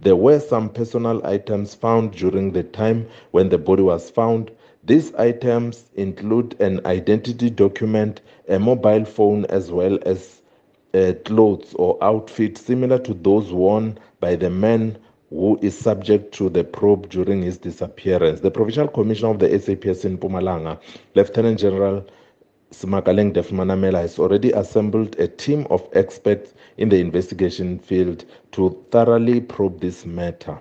there were some personal items found during the time when the body was found. These items include an identity document, a mobile phone, as well as uh, clothes or outfits similar to those worn by the man who is subject to the probe during his disappearance. The Provincial Commissioner of the SAPS in Mpumalanga, Lieutenant General Semakaleng Daphney Manamela, has already assembled a team of experts in the investigation field to thoroughly probe this matter.